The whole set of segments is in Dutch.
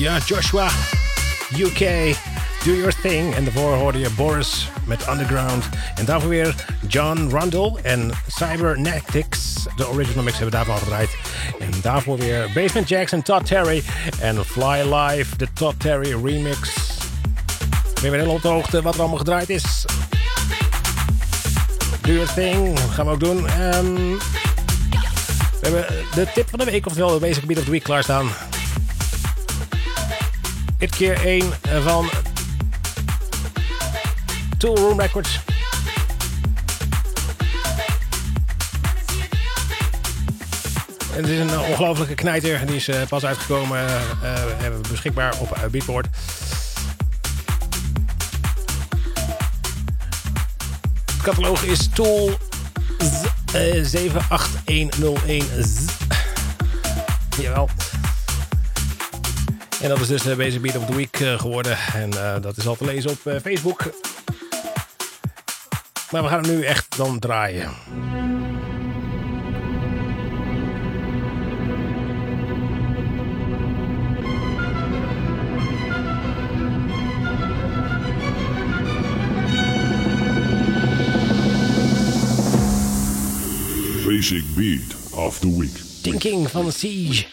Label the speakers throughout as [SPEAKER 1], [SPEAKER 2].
[SPEAKER 1] Ja, Joshua, UK, Do Your Thing. En daarvoor hoorde je Boris met Underground. En daarvoor weer John Rundle en Cybernetics. De original mix hebben we daarvan gedraaid. En daarvoor weer Basement Jackson, Todd Terry en Fly Live, de Todd Terry remix. Ben je weer op de hoogte wat er allemaal gedraaid is? Do Your Thing gaan we ook doen. Um, we hebben de tip van de week, oftewel de Basic Beat of the Week klaarstaan. Dit keer een van Tool Room Records. Het is een ongelofelijke knijter. Die is uh, pas uitgekomen. Uh, hebben beschikbaar op uh, Beatport. Het catalogus is Tool 78101 Z. Jawel. En dat is dus de Basic Beat of the Week geworden. En uh, dat is al te lezen op Facebook. Maar we gaan hem nu echt dan draaien.
[SPEAKER 2] Basic Beat of the Week.
[SPEAKER 1] Thinking van Siege.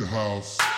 [SPEAKER 2] the
[SPEAKER 1] house.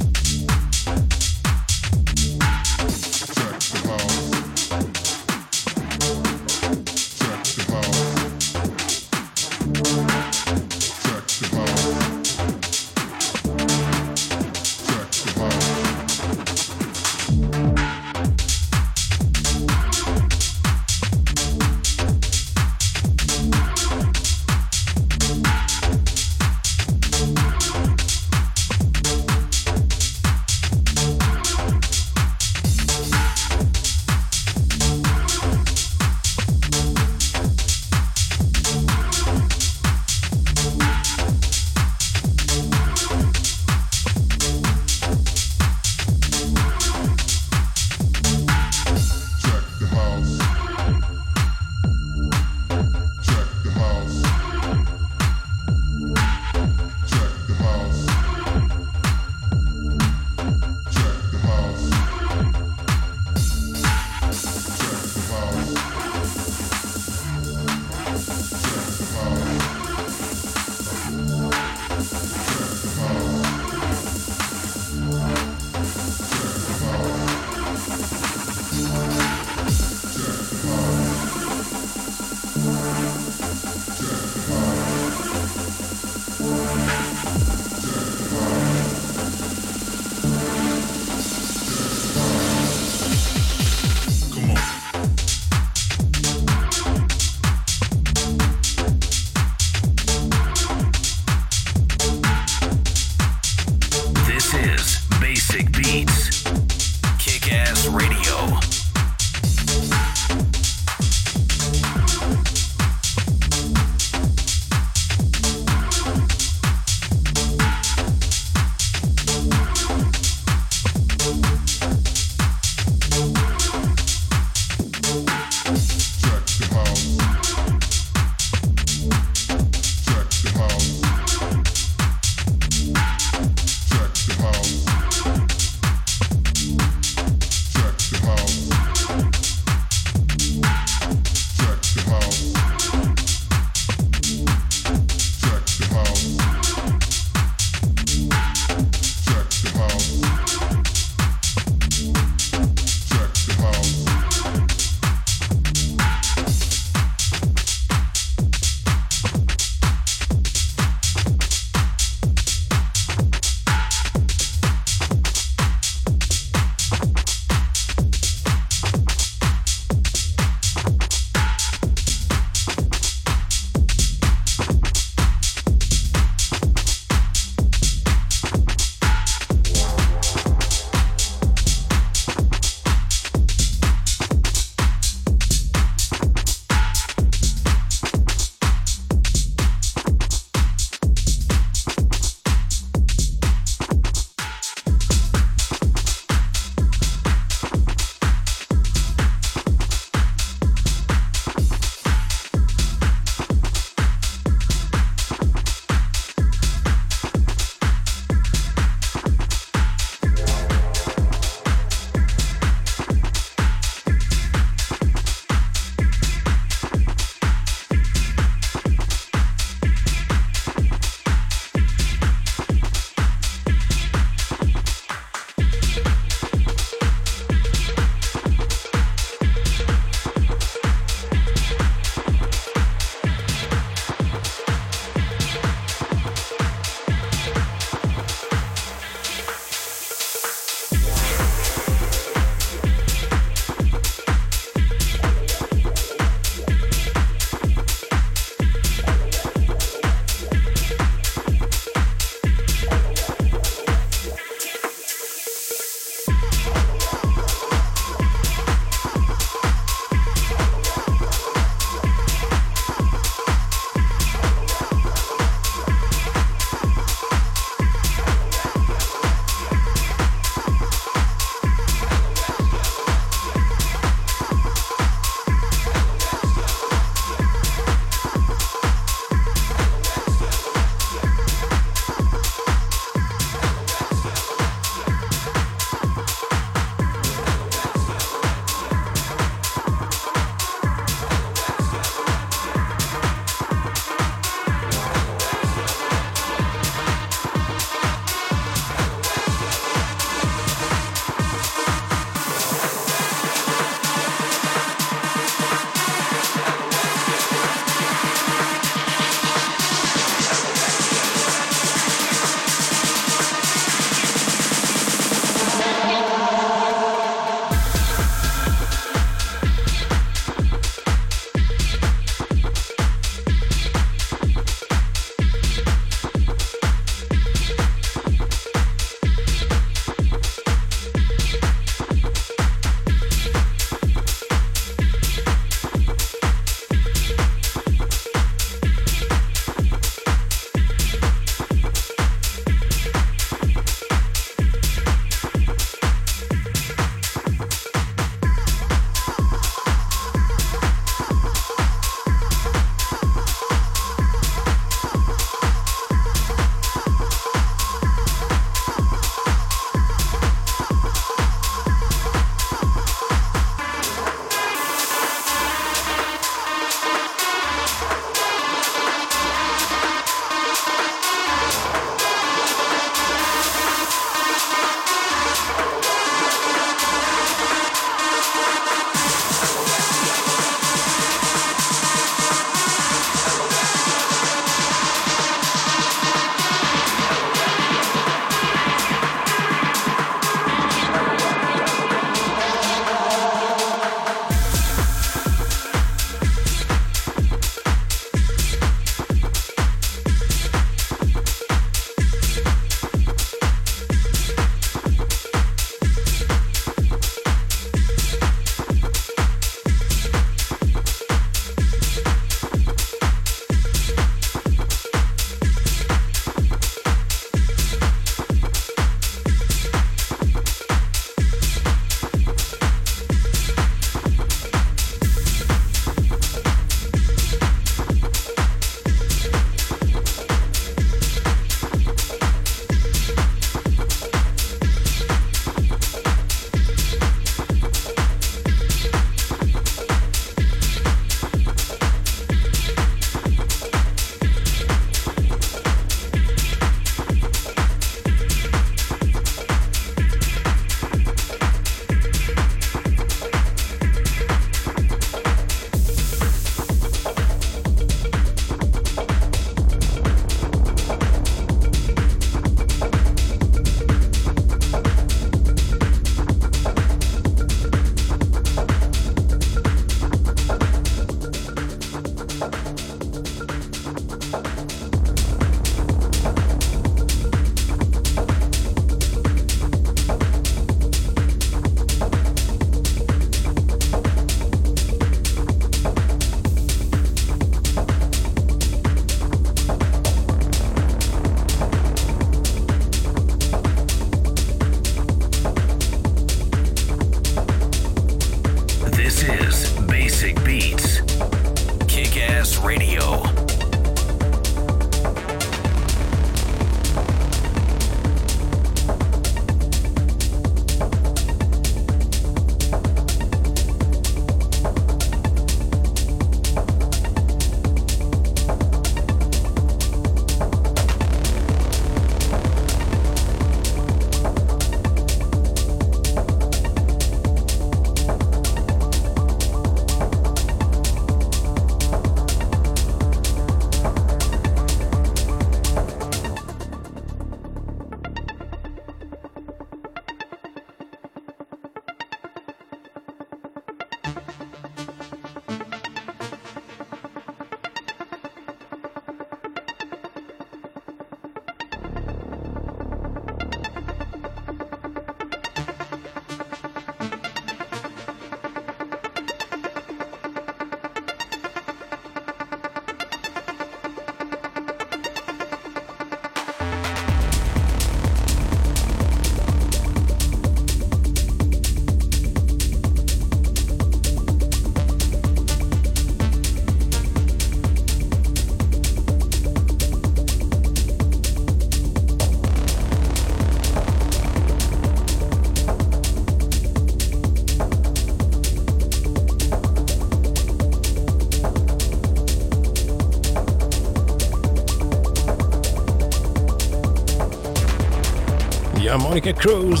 [SPEAKER 1] Monica Cruz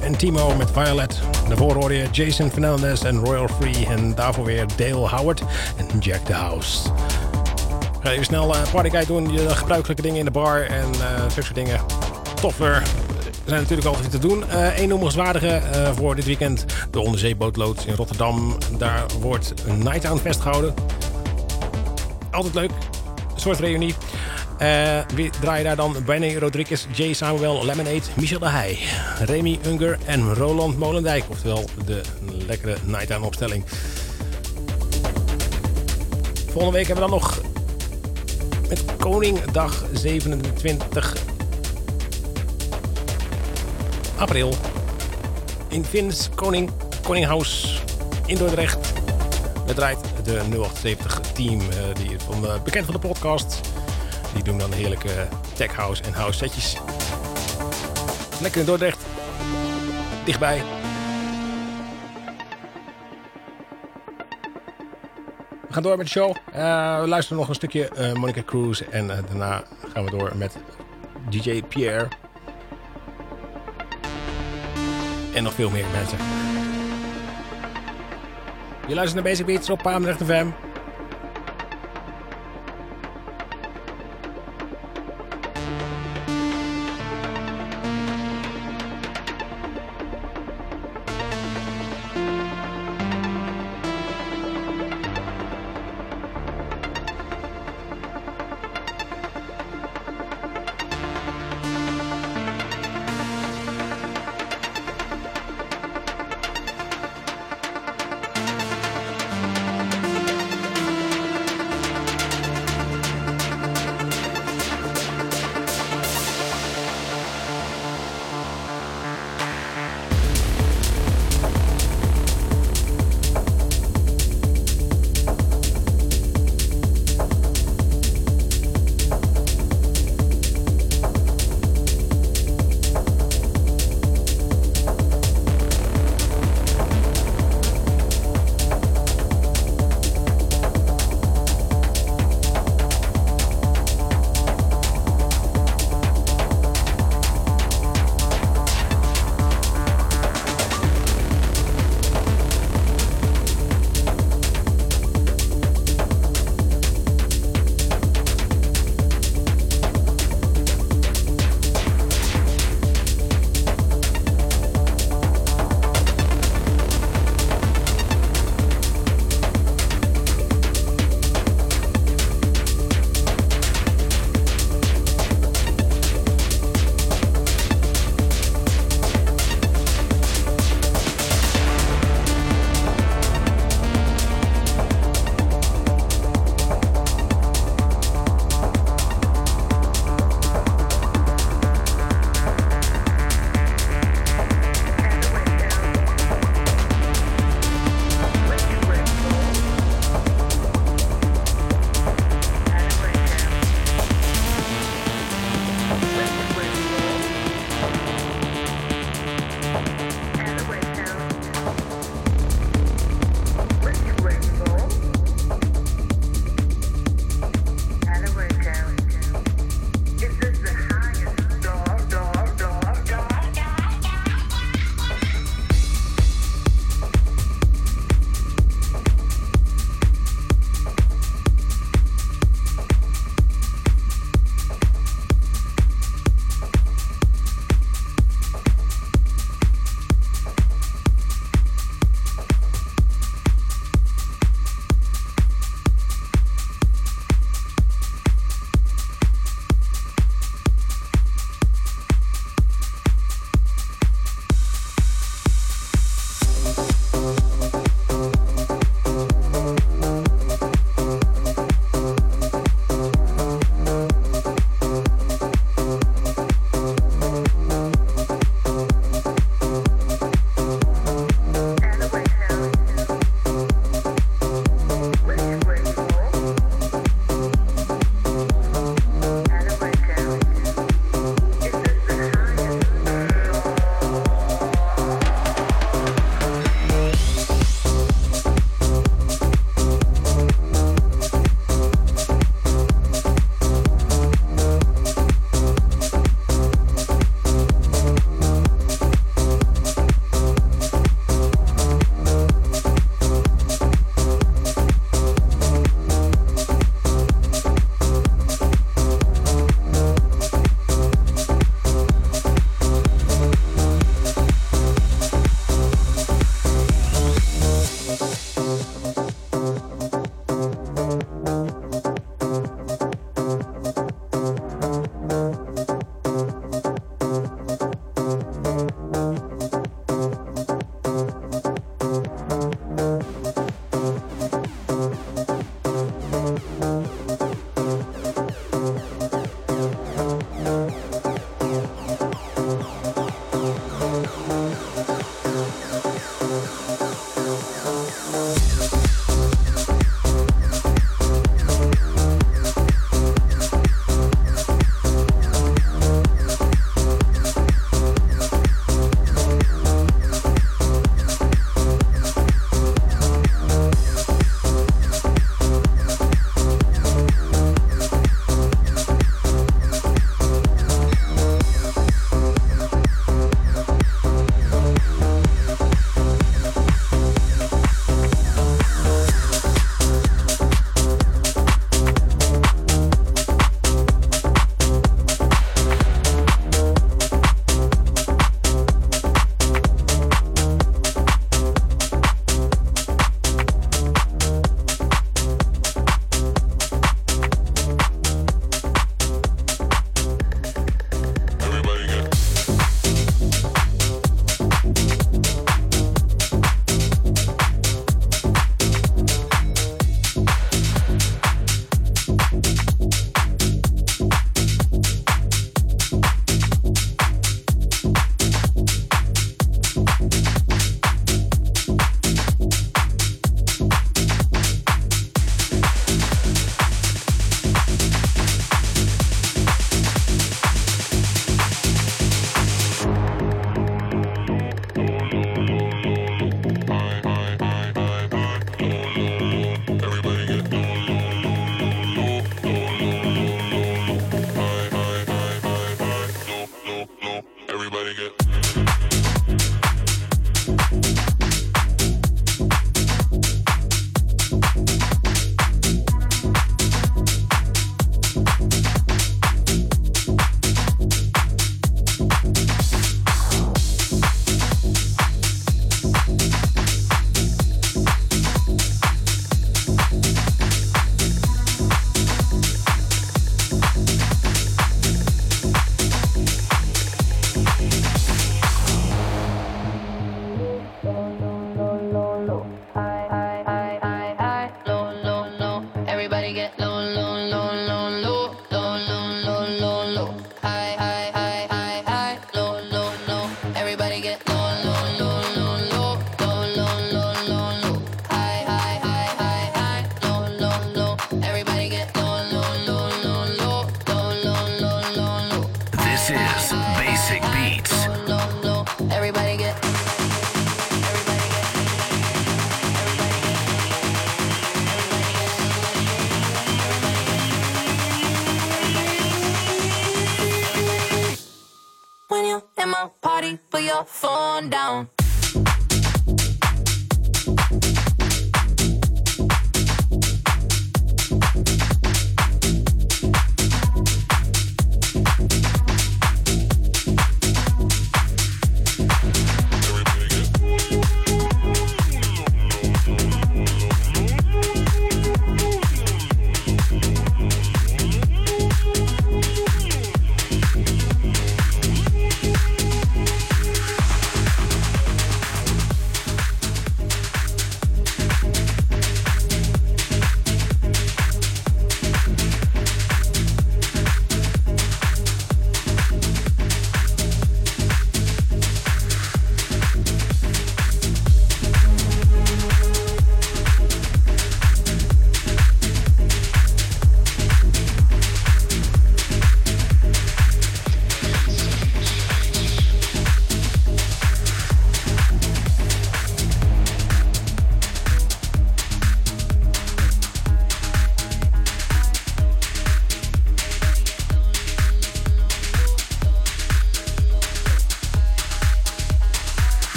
[SPEAKER 1] en Timo met Violet. Daarvoor hoorde je Jason Fernandez en Royal Free. En daarvoor weer Dale Howard en Jack the House. Ga even snel uh, partykite doen. Je gebruikelijke dingen in de bar en uh, soort dingen. Toffer zijn natuurlijk altijd te doen. Eén uh, noemenswaardige uh, voor dit weekend. De onderzeebootloods in Rotterdam. Daar wordt een Night Fest gehouden. Altijd leuk. Een soort reunie. Uh, wie draaien daar dan? Benny Rodriguez, Jay Samuel, Lemonade, Michel de Heij, Remy Unger en Roland Molendijk. Oftewel de lekkere Night opstelling. Volgende week hebben we dan nog met Koningdag 27 april in Vins Koning Koninghaus in Dordrecht. Het draait de 078 team, uh, die van, uh, bekend van de podcast. Die doen dan heerlijke tech house en house setjes. Lekker in Dordrecht. Dichtbij. We gaan door met de show. Uh, we luisteren nog een stukje uh, Monica Cruz. En uh, daarna gaan we door met DJ Pierre. En nog veel meer mensen. Je luistert naar Basic Beats op Paamrecht FM.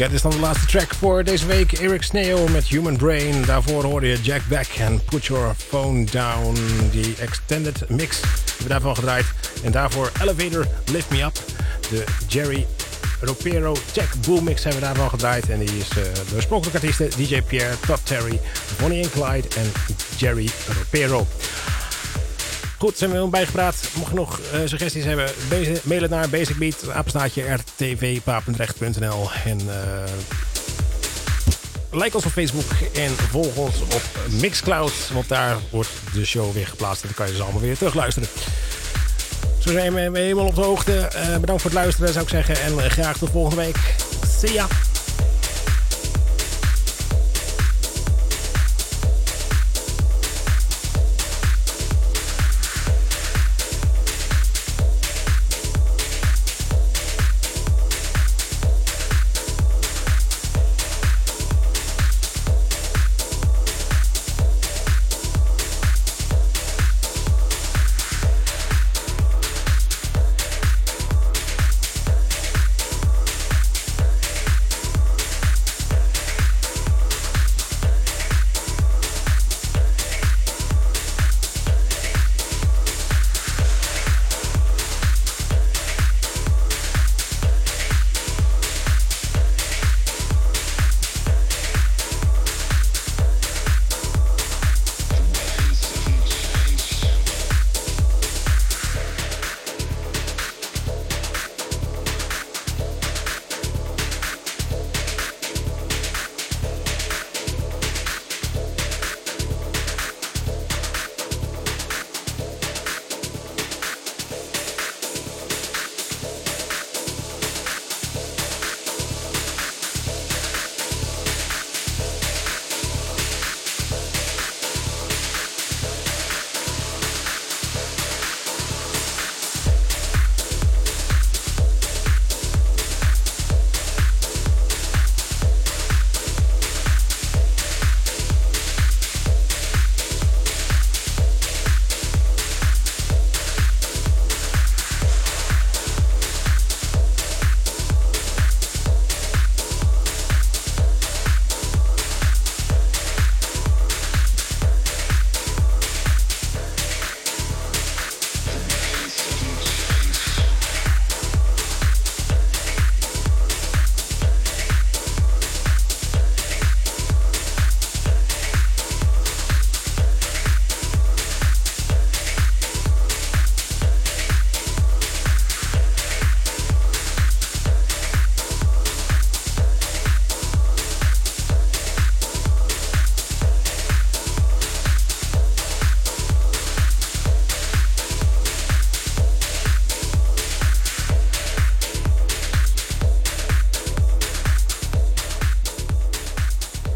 [SPEAKER 1] Ja, dit is dan de laatste track voor deze week. Eric Sneo met Human Brain. Daarvoor hoorde je Jack Beck en Put Your Phone Down. Die extended mix hebben we daarvan gedraaid. En daarvoor Elevator Lift Me Up. De Jerry Ropero Tech Boom Mix hebben we daarvan gedraaid. En die is uh, de oorspronkelijke artiesten DJ Pierre, Todd Terry, Bonnie and Clyde en Jerry Ropero. Goed, zijn we helemaal bijgepraat. Mocht je nog uh, suggesties hebben, mail het naar basicbeat, apenstaatje rtvpapendrecht.nl en uh, like ons op Facebook en volg ons op Mixcloud, want daar wordt de show weer geplaatst en dan kan je ze allemaal weer terugluisteren. Zo zijn we helemaal op de hoogte. Uh, bedankt voor het luisteren zou ik zeggen en graag tot volgende week. See ya!